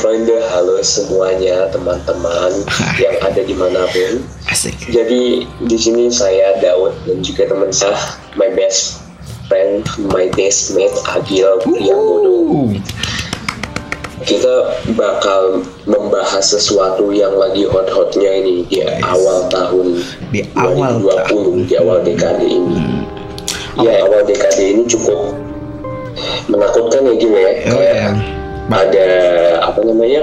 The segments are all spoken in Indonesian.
Freunde, halo semuanya teman-teman yang ada di mana pun. Asik. Jadi di sini saya Daud dan juga teman saya, my best friend, my best mate Agil Priambodo. Uh, Kita bakal membahas sesuatu yang lagi hot-hotnya ini di Yes. awal tahun Di awal 2020, di awal dekade ini. Ya awal dekade ini cukup menakutkan ya Gil ya. oh Kayak ya. Ada apa namanya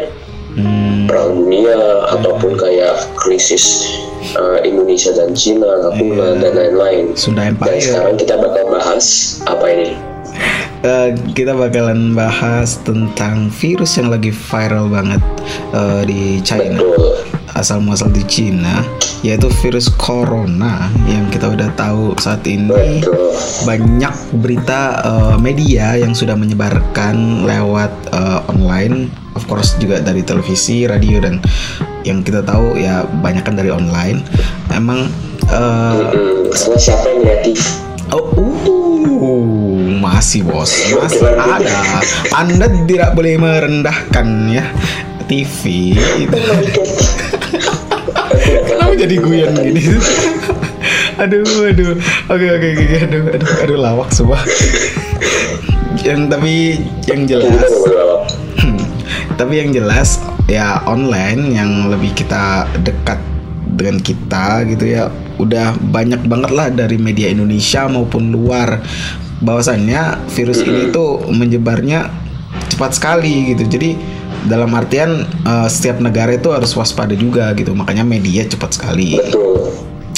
Hmm, perang dunia ataupun kayak krisis uh, Indonesia dan Cina, Natuna Iya. dan lain-lain. Sunda Dan Empire. sekarang kita bakal bahas apa ini? Eh, kita bakalan bahas tentang virus yang lagi viral banget eh, di China. Betul. Asal muasal di Cina yaitu virus corona yang kita udah tahu saat ini. Betul. banyak berita eh, media yang sudah menyebarkan lewat eh, online. Of course juga dari televisi radio dan yang kita tahu ya banyak kan dari online. Emang karena siapa yang negatif? oh uh, masih bos masih ada. Anda tidak boleh merendahkan ya TV itu Kenapa jadi guyon gini? aduh, aduh. Oke, oke, oke. Aduh, aduh, aduh lawak semua. yang tapi yang jelas, hmm, tapi yang jelas ya online yang lebih kita dekat dengan kita gitu ya. Udah banyak banget lah dari media Indonesia maupun luar bahwasannya virus ini tuh menyebarnya cepat sekali gitu. Jadi dalam artian eh, setiap negara itu harus waspada juga gitu. Makanya media cepat sekali. Betul.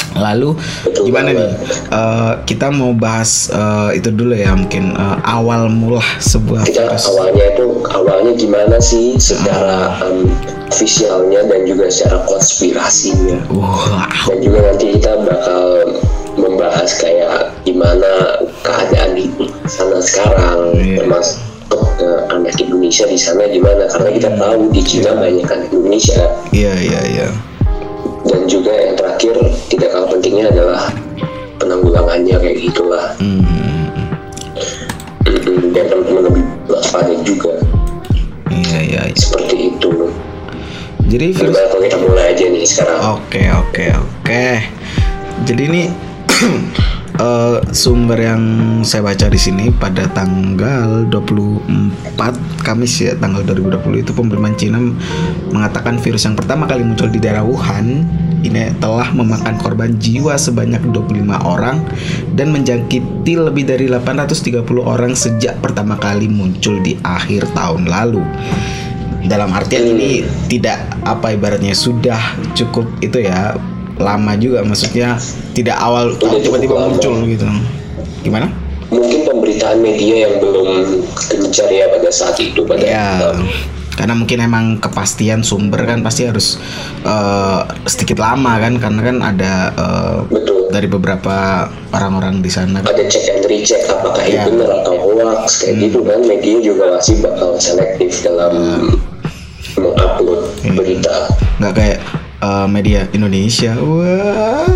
Lalu Betul gimana banget. nih? Eh, kita mau bahas eh, itu dulu ya mungkin eh, awal mula sebuah Kita virus. awalnya itu awalnya gimana sih secara um, ofisialnya dan juga secara konspirasinya. Wah, dan juga nanti kita bakal membahas kayak gimana keadaan di sana sekarang Iya. termasuk eh, anak Indonesia di sana gimana karena kita tahu di Cina banyak anak Indonesia iya iya iya. dan juga yang terakhir tidak kalah pentingnya adalah penanggulangannya kayak gitulah Hmm, Mm-mm, dan teman-teman lebih waspada juga iya iya. iya. seperti itu Jadi virus kalau kita mulai aja nih sekarang Oke oke oke. Jadi ini eh, sumber yang saya baca di sini pada tanggal 24 Kamis ya tanggal 2020 itu pemerintahan Cina mengatakan virus yang pertama kali muncul di daerah Wuhan. Ini telah memakan korban jiwa sebanyak 25 orang dan menjangkiti lebih dari 830 orang sejak pertama kali muncul di akhir tahun lalu. Dalam artian ini tidak apa ibaratnya sudah cukup itu ya lama juga maksudnya tidak awal tiba-tiba lama. muncul gitu. Gimana? Mungkin pemberitaan media yang belum gencar ya pada saat itu pada ya karena mungkin emang kepastian sumber kan pasti harus eh, sedikit lama kan karena kan ada eh, betul. dari beberapa orang-orang di sana ada check and recheck apakah Ya. itu benar atau hoax kayak gitu kan. Media juga masih bakal selektif dalam mengupload Iya. berita. Nggak kayak eh, media Indonesia wah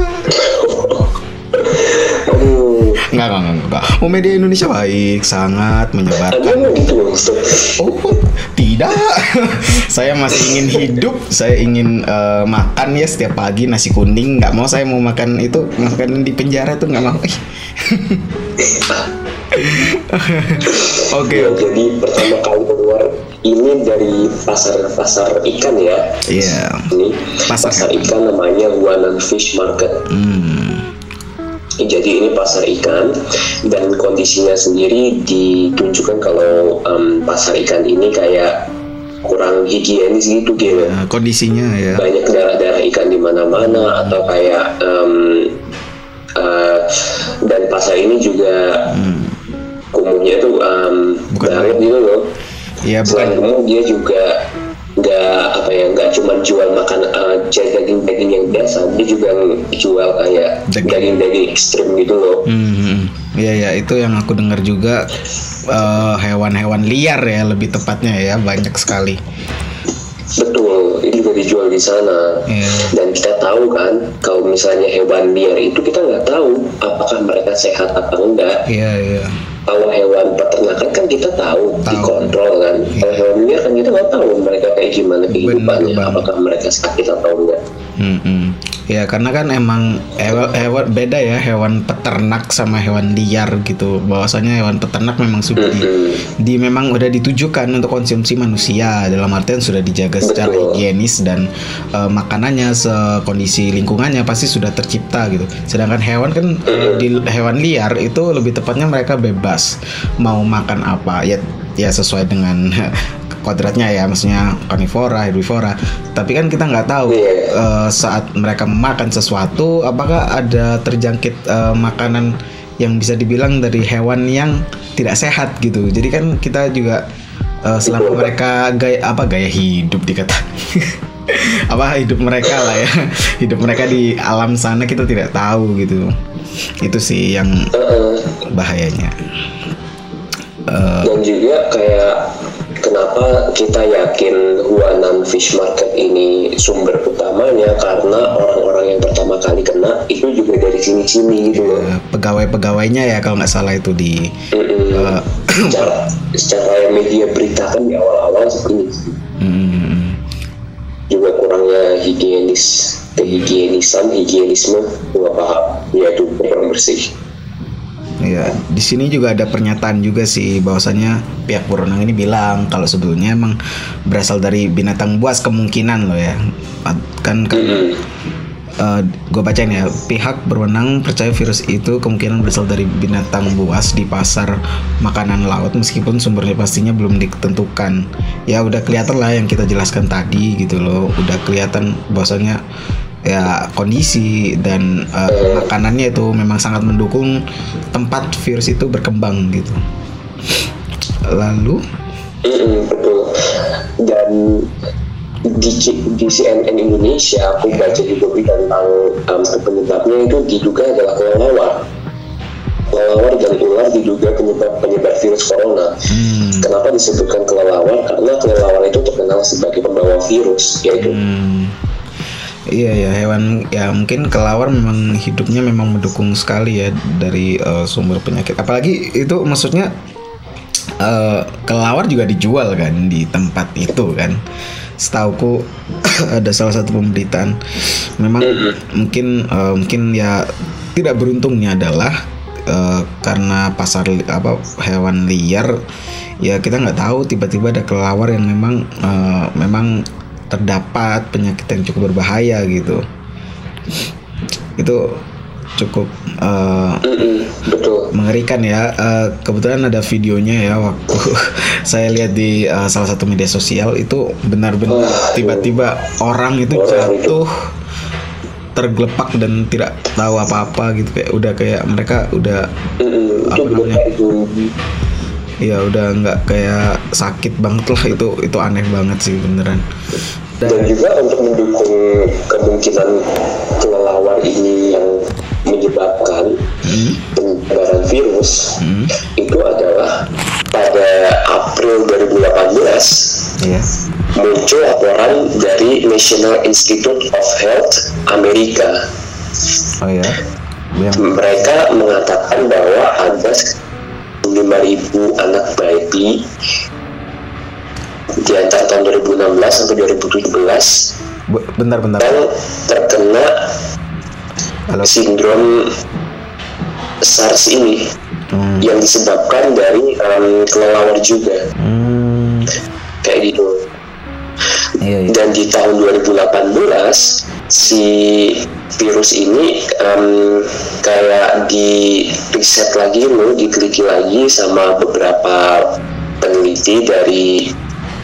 aduh nggak nggak nggak nggak oh media Indonesia baik sangat menyebarkan gitu? Oh, tidak. saya masih ingin hidup. Saya ingin eh, makan ya setiap pagi nasi kuning. Nggak mau saya mau makan itu makan di penjara tuh nggak mau. Oke Ya, oke. jadi pertama kali keluar ini dari pasar pasar ikan ya Iya. ini Pasar pasar, ikan namanya Guanan Fish Market Hmm. Jadi ini pasar ikan dan kondisinya sendiri ditunjukkan kalau em, pasar ikan ini kayak kurang higienis gitu gitu. Nah, kondisinya ya. Banyak darah-darah ikan di mana-mana atau kayak em, eh, dan pasar ini juga Hmm. Kumuhnya tuh em, Bukan banget gitu loh. Ya Selain bukan. kumuh dia juga nggak apa ya nggak cuma jual makan eh, daging daging yang biasa dia juga jual kayak Daging. daging daging ekstrim gitu loh Hmm. Ya ya itu yang aku dengar juga eh, hewan-hewan liar ya lebih tepatnya ya banyak sekali. betul itu juga dijual di sana Iya. dan kita tahu kan kalau misalnya hewan liar itu kita nggak tahu apakah mereka sehat atau enggak Iya iya. Kalau hewan peternakan kan kita tahu, Tahu. dikontrol kan. Kalau hewan liar kan kita nggak tahu mereka kayak gimana kehidupannya apakah mereka sakit atau enggak Ya karena kan emang hewan, hewan beda ya hewan peternak sama hewan liar gitu. Bahwasanya hewan peternak memang sudah di, di memang udah ditujukan untuk konsumsi manusia dalam artian sudah dijaga secara Betul. higienis dan eh, makanannya sekondisi lingkungannya pasti sudah tercipta gitu. Sedangkan hewan kan di hewan liar itu lebih tepatnya mereka bebas mau makan apa ya ya sesuai dengan kodratnya ya maksudnya karnivora, herbivora. Tapi kan kita nggak tahu Iya. eh, saat mereka makan sesuatu apakah ada terjangkit eh, makanan yang bisa dibilang dari hewan yang tidak sehat gitu. Jadi kan kita juga eh, selama mereka gaya apa gaya hidup dikata apa hidup mereka lah ya hidup mereka di alam sana kita tidak tahu gitu itu sih yang bahayanya Eh, dan juga kayak kenapa kita yakin Huanan Fish Market ini sumber utamanya? Karena orang-orang yang pertama kali kena itu juga dari sini-sini gitu loh. eh, pegawai-pegawainya ya kalau nggak salah itu di Mm-mm. eh, secara secara media berita kan di awal-awal seperti ini hmm, juga kurangnya higienis kehigienisan higienisme gua paham. Yaitu kurang bersih Ya, di sini juga ada pernyataan juga sih bahwasanya pihak berwenang ini bilang kalau sebelumnya emang berasal dari binatang buas kemungkinan loh ya. Kan kan Mm-mm. gue bacain ya pihak berwenang percaya virus itu kemungkinan berasal dari binatang buas di pasar makanan laut meskipun sumbernya pastinya belum ditentukan ya udah kelihatan lah yang kita jelaskan tadi gitu loh udah kelihatan bahwasanya ya kondisi dan eh, makanannya itu memang sangat mendukung tempat virus itu berkembang gitu. Lalu? Mm-mm, betul. Dan di, di CNN Indonesia aku baca juga tentang um, penyebabnya itu diduga adalah kelelawar. Kelelawar dan ular diduga penyebab penyebar virus corona. Hmm, kenapa disebutkan kelelawar? Karena kelelawar itu terkenal sebagai pembawa virus yaitu Hmm. Iya ya hewan ya mungkin kelawar memang hidupnya memang mendukung sekali ya dari eh, sumber penyakit. Apalagi itu maksudnya eh, kelawar juga dijual kan di tempat itu kan. Setauku ada salah satu pemberitaan memang mungkin eh, mungkin ya tidak beruntungnya adalah eh, karena pasar apa hewan liar ya kita nggak tahu tiba-tiba ada kelelawar yang memang eh, memang terdapat penyakit yang cukup berbahaya gitu. Itu cukup Mm-mm, betul. mengerikan ya. Eh, kebetulan ada videonya ya waktu saya lihat di eh, salah satu media sosial itu benar-benar tiba-tiba orang itu Orang itu. jatuh tergelepak dan tidak tahu apa-apa gitu. Kayak udah kayak mereka udah itu Apa namanya? itu. Ya udah nggak kayak sakit banget lah. Itu itu aneh banget sih beneran dan dan juga untuk mendukung kemungkinan kelelawar ini yang menyebabkan Hmm, penyebaran virus hmm, itu adalah pada April 2018 iya. muncul laporan dari National Institute of Health Amerika. oh ya Mereka mengatakan bahwa ada 5.000 anak bayi di antara tahun 2016 sampai 2017 be- bentar bentar. Yang terkena halo. sindrom SARS ini hmm, yang disebabkan dari em, kelelawar juga. Hmm, kayak gitu. iya iya. Dan di tahun 2018 si virus ini em, kayak di riset lagi lo diteliti lagi sama beberapa peneliti dari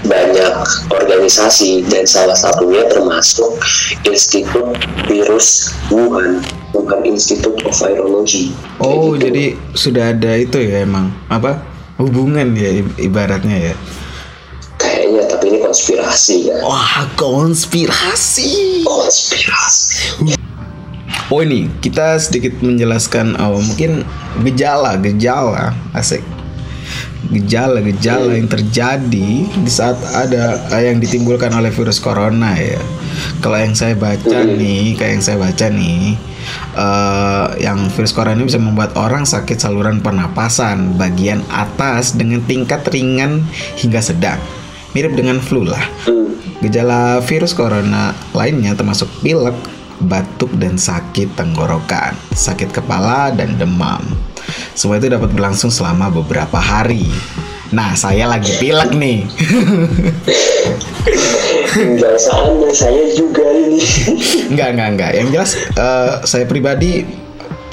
banyak organisasi dan salah satunya termasuk Institut Virus Wuhan Wuhan Institute of Virology Oh, gitu. jadi sudah ada itu ya emang apa hubungan ya ibaratnya ya. kayaknya tapi ini konspirasi kan Wah, konspirasi. konspirasi Oh ini kita sedikit menjelaskan oh, mungkin gejala gejala asik gejala gejala yang terjadi di saat ada eh, yang ditimbulkan oleh virus corona ya. Kalau yang saya baca nih, kayak yang saya baca nih, eh, yang virus corona ini bisa membuat orang sakit saluran pernapasan bagian atas dengan tingkat ringan hingga sedang. Mirip dengan flu lah. Hmm. Gejala virus corona lainnya termasuk pilek, batuk dan sakit tenggorokan, sakit kepala dan demam. Semua itu dapat berlangsung selama beberapa hari. Nah, saya lagi pilek nih. Enggak saya juga ini. Enggak, enggak, enggak. Yang jelas eh, saya pribadi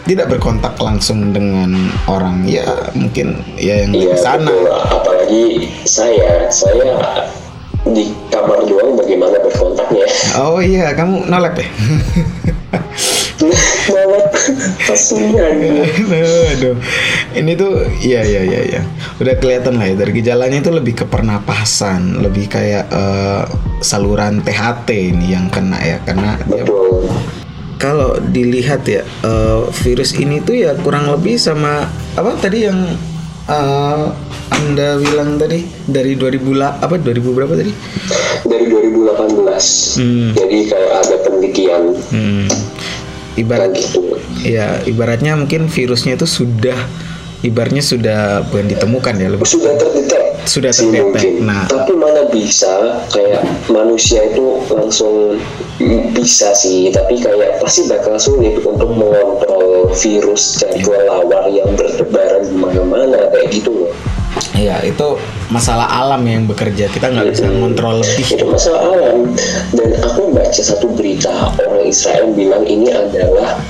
tidak berkontak langsung dengan orang ya mungkin ya yang di Iya sana. betul. Apalagi saya, saya di kamar doang bagaimana berkontaknya. Oh iya, kamu nolep ya? Aduh, ini tuh iya iya iya iya. Udah kelihatan lah ya dari gejalanya itu lebih ke pernapasan, lebih kayak eh, saluran THT ini yang kena ya karena Betul. kalau dilihat ya eh, virus ini tuh ya kurang lebih sama apa tadi yang eh, anda bilang tadi dari 2000 lah apa 2000 berapa tadi? Dari 2018. Hmm. Jadi kayak ada penelitian Hmm, ibarat gitu. ya ibaratnya mungkin virusnya itu sudah ibaratnya sudah bukan ditemukan ya lebih Sudah terdetek. Sudah terdetek. Nah. Tapi mana bisa kayak manusia itu langsung bisa sih, tapi kayak pasti bakal sulit untuk mengontrol virus dan kelelawar yang bertebaran di mana-mana kayak gitu loh. Ya itu masalah alam yang bekerja. Kita nggak bisa ngontrol lebih. Itu masalah alam. Dan aku baca satu berita orang Israel bilang ini adalah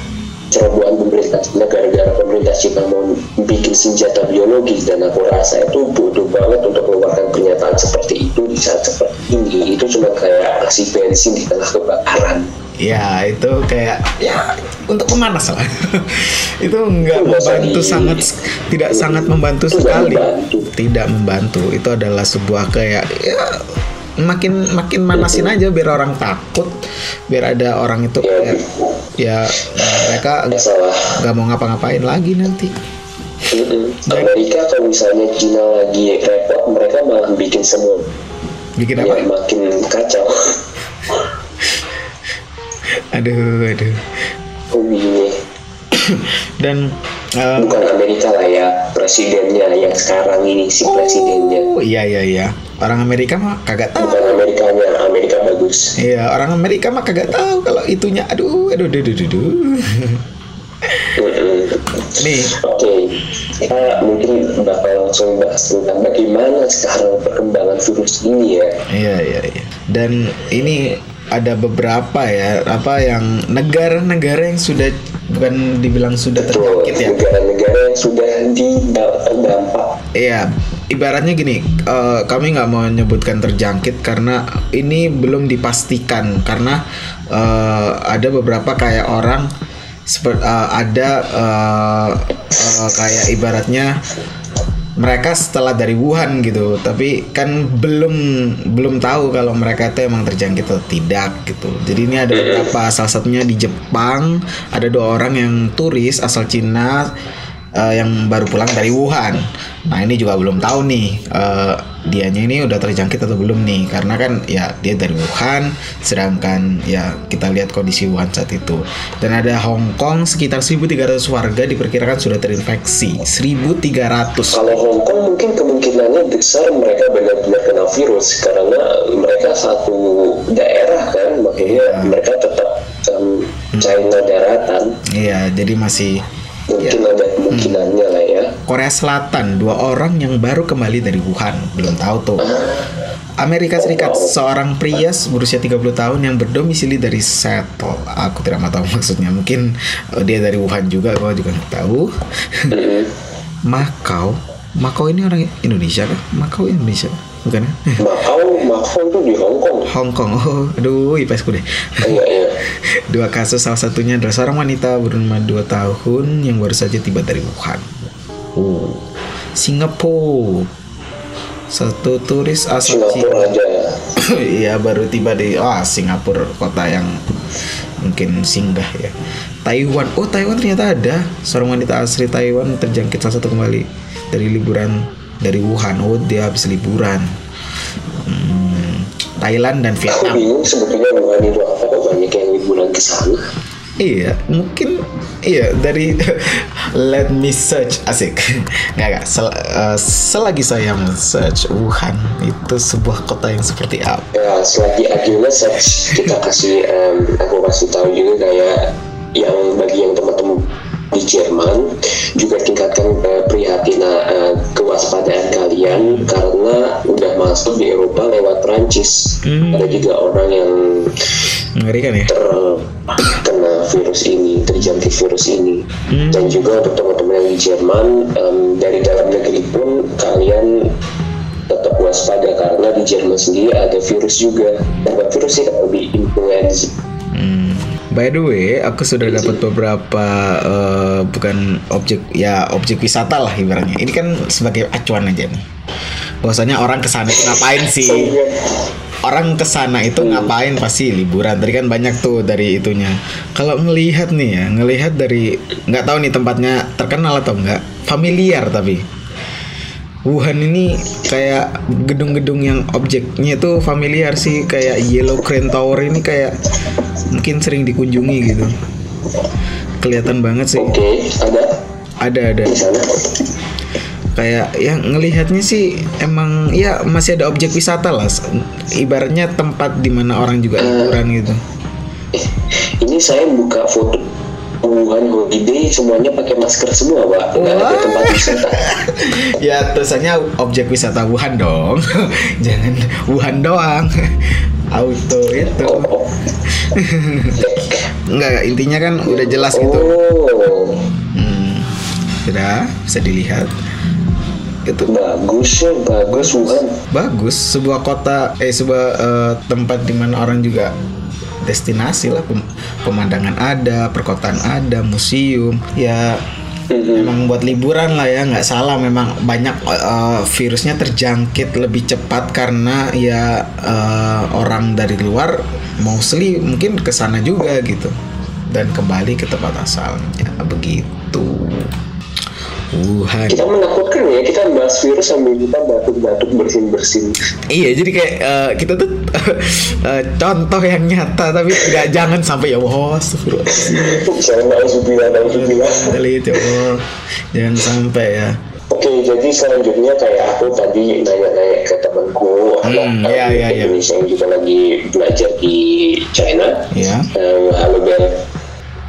cerobohan pemerintah gara-gara pemerintah Cina mau bikin senjata biologis dan aku rasa itu bodoh banget untuk mengeluarkan pernyataan seperti itu di saat seperti ini. Itu cuma kayak ngasih bensin di tengah kebakaran ya itu kayak ya untuk pemanas lah. Itu nggak Itu membantu di- sangat tidak sangat membantu Itu sekali. membantu. tidak membantu. Itu adalah sebuah kayak ya makin makin manasin aja biar orang takut. Biar ada orang itu ya. kayak ya mereka nggak- mau ngapa-ngapain lagi nanti. Mm-mm. Amerika kalau misalnya Cina lagi repot mereka malah bikin semua. Bikin yang apa? makin kacau aduh aduh. Oh dan eh, bukan Amerika lah ya presidennya yang sekarang ini si presidennya. oh iya iya iya. Orang Amerika mah kagak tahu. Bukan Amerikanya Amerika bagus. Iya orang Amerika mah kagak tahu kalau itunya. Aduh aduh aduh aduh, aduh. Nih. Oke kita mungkin bakal langsung bahas tentang bagaimana sekarang perkembangan virus ini ya. Iya iya iya. Dan ini ada beberapa ya apa yang negara-negara yang sudah bukan dibilang sudah terjangkit ya. Negara-negara yang sudah didampak terdampak. Iya, ibaratnya gini, eh, kami nggak mau menyebutkan terjangkit karena ini belum dipastikan. Karena eh, ada beberapa kayak orang seperti ada eh, eh, kayak ibaratnya mereka setelah dari Wuhan gitu, tapi kan belum belum tahu kalau mereka itu emang terjangkit atau tidak gitu. Jadi ini ada beberapa, salah satunya di Jepang ada dua orang yang turis asal Cina eh, yang baru pulang dari Wuhan. Nah ini juga belum tahu nih eh, dianya ini udah terjangkit atau belum nih. Karena kan ya dia dari Wuhan sedangkan ya kita lihat kondisi Wuhan saat itu. Dan ada Hong Kong sekitar 1.300 warga diperkirakan sudah terinfeksi. 1.300 kalau Hong Kong mungkin kemungkinannya besar mereka benar-benar kena virus. Karena mereka satu daerah kan makanya mereka tetap um, China daratan. Iya jadi masih mungkin ada kemungkinannya lah ya. Korea Selatan dua orang yang baru kembali dari Wuhan. Belum tahu tuh. Amerika Serikat seorang pria berusia 30 tahun yang berdomisili dari Seattle. Aku tidak mau tahu maksudnya. Mungkin eh, dia dari Wuhan juga gua juga nggak tahu. Makau Makau ini orang Indonesia kah? Makau Indonesia bukan? Macau Macau itu di Hong Kong Hong Kong oh aduh IPSku deh iya iya Dua kasus salah satunya adalah seorang wanita berumur 2 tahun yang baru saja tiba dari Wuhan. Oh, Singapura. Satu turis asal Singapura Cina. aja ya Iya baru tiba di ah Singapura kota yang mungkin singgah ya. Taiwan. Oh Taiwan ternyata ada seorang wanita asli Taiwan terjangkit salah satu kembali dari liburan dari Wuhan. Oh dia habis liburan. Hmm, Thailand dan aku Vietnam. bingung sebetulnya Wuhan itu apa kok banyak yang liburan ke sana Iya, mungkin iya dari let me search asik. Nggak nggak. Sel, uh, selagi saya search Wuhan itu sebuah kota yang seperti apa? Ya, selagi Agilnya search kita kasih um, aku kasih tahu juga kayak yang bagi yang teman-teman di Jerman juga tingkatkan uh, prihatin uh, kewaspadaan kalian karena udah masuk di Eropa lewat Prancis. Hmm. Ada juga orang yang Mengerikan ya. terkena virus ini, terjangkit virus ini. Hmm. Dan juga untuk teman-teman yang di Jerman em, dari dalam negeri pun kalian tetap waspada karena di Jerman sendiri ada virus juga. Bukan virus sih lebih influenza. Hmm. By the way, aku sudah dapat beberapa eh, bukan objek ya objek wisata lah ibaratnya. Ini kan sebagai acuan aja nih. Bahwasanya orang ke sana itu ngapain sih? Orang ke sana itu ngapain pasti liburan. Tadi kan banyak tuh dari itunya. Kalau ngelihat nih ya, ngelihat dari nggak tahu nih tempatnya terkenal atau enggak, familiar tapi. Wuhan ini kayak gedung-gedung yang objeknya itu familiar sih kayak Yellow Crane Tower ini kayak mungkin sering dikunjungi gitu. Kelihatan banget sih. Oke, ada Ada ada di sana. kayak yang ngelihatnya sih emang ya masih ada objek wisata lah. Ibaratnya tempat di mana orang juga liburan gitu. Eh, ini saya buka foto Wuhan Holiday semuanya pakai masker semua, Pak. Nggak ada tempat wisata. ya tulisannya objek wisata Wuhan dong. Jangan Wuhan doang. Auto itu. Oh, oh. Enggak, enggak, intinya kan udah jelas gitu. Oh, Hmm, sudah bisa dilihat. Itu bagus ya, bagus Wuhan. bagus sebuah kota eh sebuah eh, tempat di mana orang juga destinasi lah Pem- pemandangan ada perkotaan ada museum ya memang buat liburan lah ya nggak salah. Memang banyak eh, virusnya terjangkit lebih cepat karena ya eh, orang dari luar mostly mungkin ke sana juga gitu. Dan kembali ke tempat asalnya. Begitu Wuhan Kita menakutkan ya, kita bahas virus sambil kita batuk-batuk bersin-bersin. Iya, jadi kayak eh, kita tuh eh, contoh yang nyata tapi nggak jangan sampai ya Allah, ya Allah. Jangan sampai ya. Oke, jadi selanjutnya kayak aku tadi nanya-nanya ke temanku, Hmm, anak iya, iya, iya. Indonesia yang juga lagi belajar di China. Ya. Eh, halo Ben.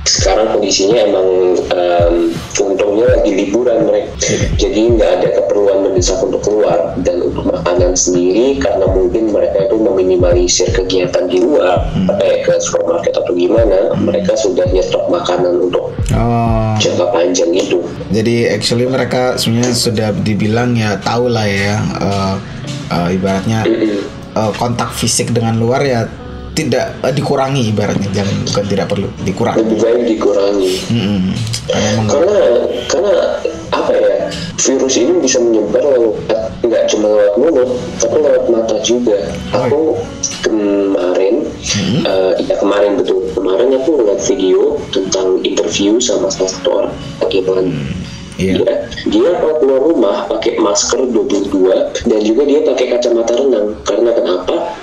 Sekarang kondisinya emang em, untungnya lagi liburan mereka, jadi nggak ada keperluan mendesak untuk keluar dan untuk makanan sendiri karena mungkin mereka itu meminimalisir kegiatan di luar, Hmm. kayak ke supermarket atau gimana, mereka sudah nyetok makanan untuk Oh. jangka panjang itu. Jadi actually mereka sebenarnya sudah dibilang ya tahu lah ya eh, eh, ibaratnya eh, kontak fisik dengan luar ya tidak eh, dikurangi ibaratnya jangan bukan tidak perlu dikurangi. Lebih baik dikurangi. Mm-mm. Karena emang karena karena apa ya virus ini bisa menyebar lewat nggak cuma lewat mulut tapi lewat mata juga aku kemarin eh, ya kemarin betul kemarin aku lihat video tentang interview sama salah satu orang bagaimana Iya. dia dia kalau keluar rumah pakai masker 22 dan juga dia pakai kacamata renang karena kenapa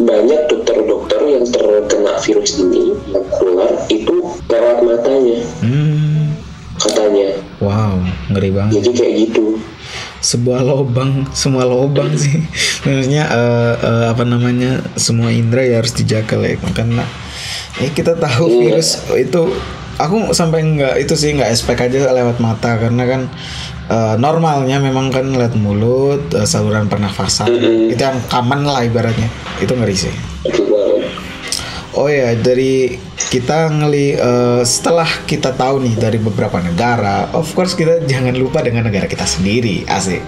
banyak dokter-dokter yang terkena virus ini yang keluar itu lewat matanya Hmm. katanya Wow, ngeri banget. jadi kayak gitu sebuah lobang semua lobang sih maksudnya eh, eh, apa namanya semua indera ya harus dijaga lah ya karena eh, kita tahu Iya. virus itu aku sampai nggak itu sih nggak expect aja lewat mata karena kan eh, normalnya memang kan lewat mulut eh, saluran pernafasan Mm-mm. itu yang common lah ibaratnya itu ngeri sih Oh ya dari kita ngeli eh, setelah kita tahu nih dari beberapa negara, of course kita jangan lupa dengan negara kita sendiri, asik.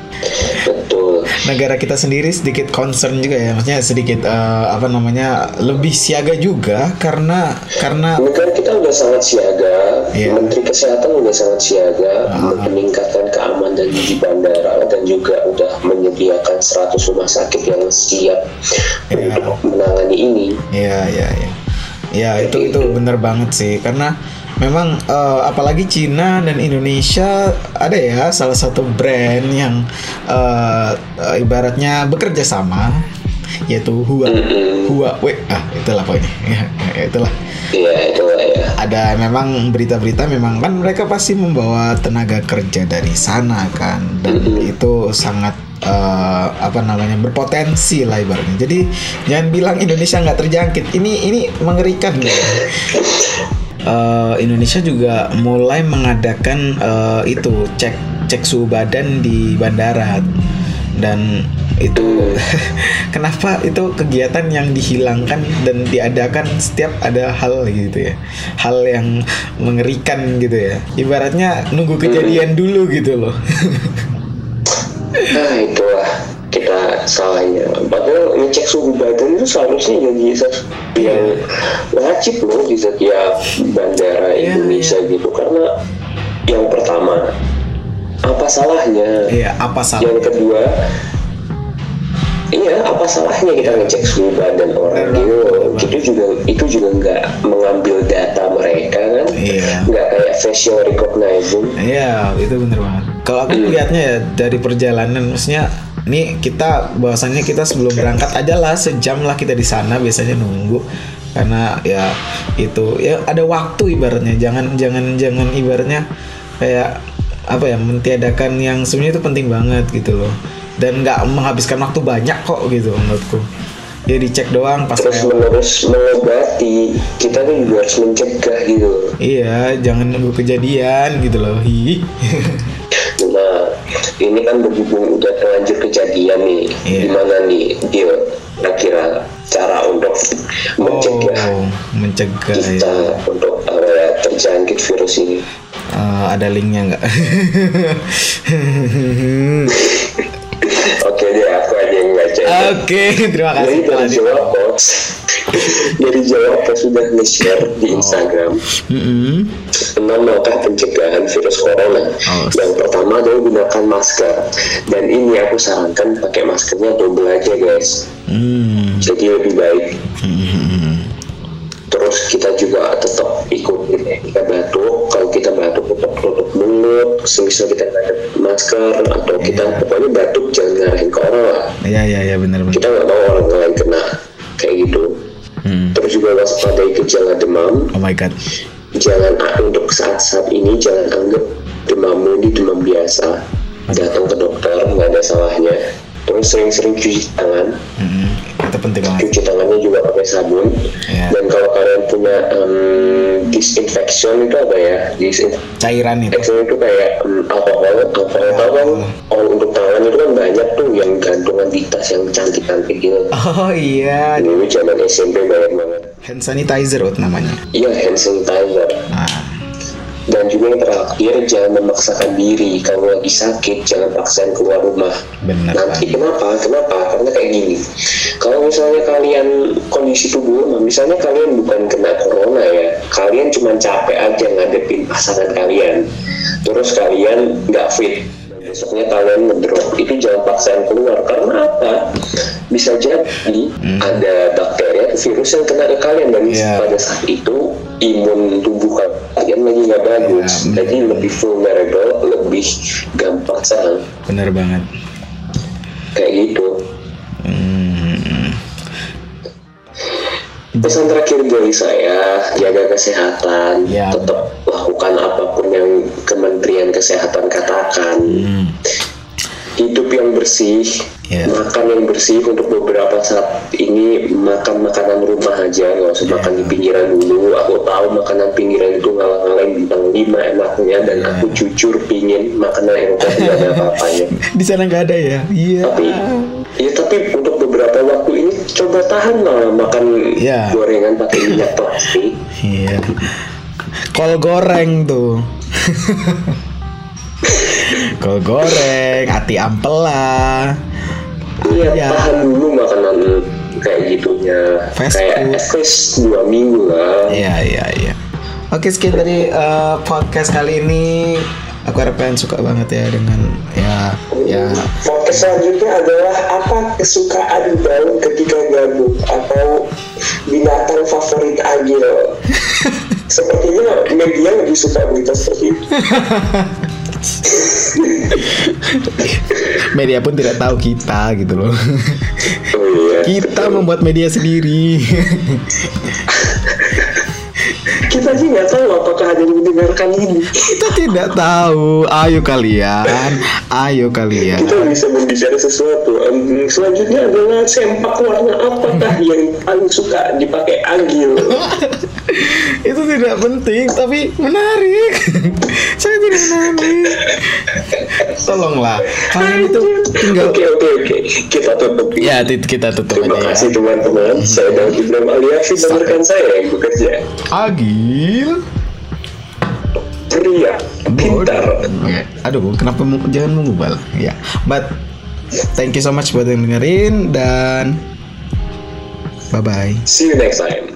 betul negara kita sendiri sedikit concern juga ya maksudnya sedikit eh, apa namanya lebih siaga juga karena karena negara kita udah sangat siaga Iya. menteri kesehatan udah sangat siaga meningkatkan keamanan di bandara dan juga udah menyediakan 100 rumah sakit yang siap Iya. untuk menangani ini. Ya ya ya ya itu itu bener banget sih karena memang eh, apalagi Cina dan Indonesia ada ya salah satu brand yang eh, ibaratnya bekerja sama yaitu Hua ah itulah pokoknya ya, ya, itulah. Iya itu ya ada memang berita-berita memang kan mereka pasti membawa tenaga kerja dari sana kan dan itu sangat eh, apa namanya berpotensi lah ibaratnya. Jadi jangan bilang Indonesia nggak terjangkit. Ini ini mengerikan. Eh, Indonesia juga mulai mengadakan eh, itu cek cek suhu badan di bandara dan itu kenapa itu kegiatan yang dihilangkan dan diadakan setiap ada hal gitu ya? Hal yang mengerikan gitu ya? Ibaratnya nunggu kejadian dulu gitu loh. Nah itulah kita salahnya. Padahal ngecek suhu badan itu seharusnya jadi yang wajib loh di setiap bandara Iya, Indonesia gitu. Karena yang pertama apa salahnya? iya apa salah Yang kedua Iya, apa salahnya kita ngecek suhu badan orang gitu? Itu juga itu juga nggak mengambil data mereka kan? Iya. Nggak kayak facial recognizing. Iya, itu bener banget. Kalau aku lihatnya ya dari perjalanan, maksudnya nih kita bahwasannya kita sebelum berangkat aja lah sejam lah kita di sana biasanya nunggu karena ya itu ya ada waktu ibaratnya jangan jangan jangan ibaratnya kayak apa ya mentiadakan yang sebenarnya itu penting banget gitu loh. Dan nggak menghabiskan waktu banyak kok gitu menurutku. Ya dicek doang pas Terus menerus mengobati, kita tuh juga harus mencegah gitu. iya jangan nunggu kejadian gitu loh. Hi. Nah, ini kan berhubung udah terlanjur kejadian nih, Iya. gimana nih dia kira-kira cara untuk mencegah oh mencegah ya. kita untuk apa ya, terjangkit virus ini? Eh, ada linknya nggak? Oke deh, aku aja yang baca. Oke, terima Jadi kasih. dari Jawa Post, dari Jawa Post sudah nge-share di Oh. Instagram Mm-mm. enam langkah pencegahan virus corona. Oh. Yang pertama adalah gunakan masker. Dan ini aku sarankan pakai maskernya double aja guys. Hmm. Jadi lebih baik. Hmm. Terus kita juga tetap ikutin etika batuk. Kita batuk tutup mulut. Semisal kita ada masker atau kita pokoknya batuk jangan ngarahin ke orang lah. Ya ya ya benar benar. Kita nggak mau orang lain kena kayak gitu. Hmm. Terus juga waspadai gejala demam. Oh my god. jangan untuk saat-saat ini jangan anggap demammu ini demam biasa datang ke dokter nggak ada salahnya terus sering-sering cuci tangan Mm-mm. Itu penting banget. cuci tangannya juga pakai sabun Ya. dan kalau kalian punya em, disinfection itu apa ya disinfection Cairan itu. itu kayak em, alkohol alkohol tau kan kalau untuk tangan itu kan banyak tuh yang gantungan di tas yang cantik-cantik gitu Oh iya, dulu zaman SMP banyak banget hand sanitizer Ut, namanya. iya hand sanitizer Dan juga yang terakhir, jangan memaksakan diri. Kalau lagi sakit, jangan paksain keluar rumah. benar Nanti banget. kenapa? Kenapa? Karena kayak gini. Kalau misalnya kalian kondisi tubuh lemah, misalnya kalian bukan kena corona ya, kalian cuma capek aja ngadepin pasangan kalian. Terus kalian nggak fit. Besoknya kalian ngedrop. Itu jangan paksain keluar. Karena apa? Bisa jadi ada bakteri atau virus yang kena ke kalian dan Iya. pada saat itu imun tubuh kalian lagi nggak bagus. Iya, Jadi lebih vulnerable, lebih gampang serang Benar banget. kayak gitu. Hmm. Pesan terakhir dari saya, jaga kesehatan, Ya. tetap lakukan apa pun yang Kementerian Kesehatan katakan. Hmm. Hidup yang bersih, Ya. makan yang bersih untuk beberapa saat ini makan makanan rumah aja, nggak usah Ya. makan di pinggiran dulu. Aku tahu makanan pinggiran itu ngalah-ngalahin bintang 5 enaknya dan Ya. aku jujur pingin makanan Eropa tidak ada apa-apanya. Di sana nggak ada ya? Iya. tapi ya tapi untuk beberapa waktu ini coba tahan lah makan Ya. gorengan pakai minyak plastik Iya. Kol goreng tuh. Kol goreng, ati ampela. iya Ya. tahan dulu makanan kayak gitunya Fast kayak food. dua minggu lah Iya, iya, iya. Oke, sekian dari eh, podcast kali ini. Aku harap kalian suka banget ya dengan ya ya Podcast selanjutnya adalah apa kesukaan daun ketika gabung atau binatang favorit Agil. Sepertinya media lebih suka berita seperti itu. media pun tidak tahu kita gitu loh. Oh iya. kita membuat media sendiri. kita aja nggak tahu apakah ada yang mendengarkan ini. Kita tidak tahu. Ayo kalian, ayo kalian. Kita bisa membicara sesuatu. Em, selanjutnya adalah sempak warna apakah yang paling suka dipakai Agil? itu tidak penting, tapi menarik. Saya tidak menarik. Tolonglah, kalian itu tinggal. Oke oke oke, kita tutup. Ya, kita tutup Terima aja ya. kasih teman-teman. Saya Daud Ibrahim Aliafi dan rekan saya yang bekerja. Agil. Pria, pintar. Oke. Aduh, kenapa jangan mengubal? Ya, but thank you so much buat yang dengerin dan bye bye. See you next time.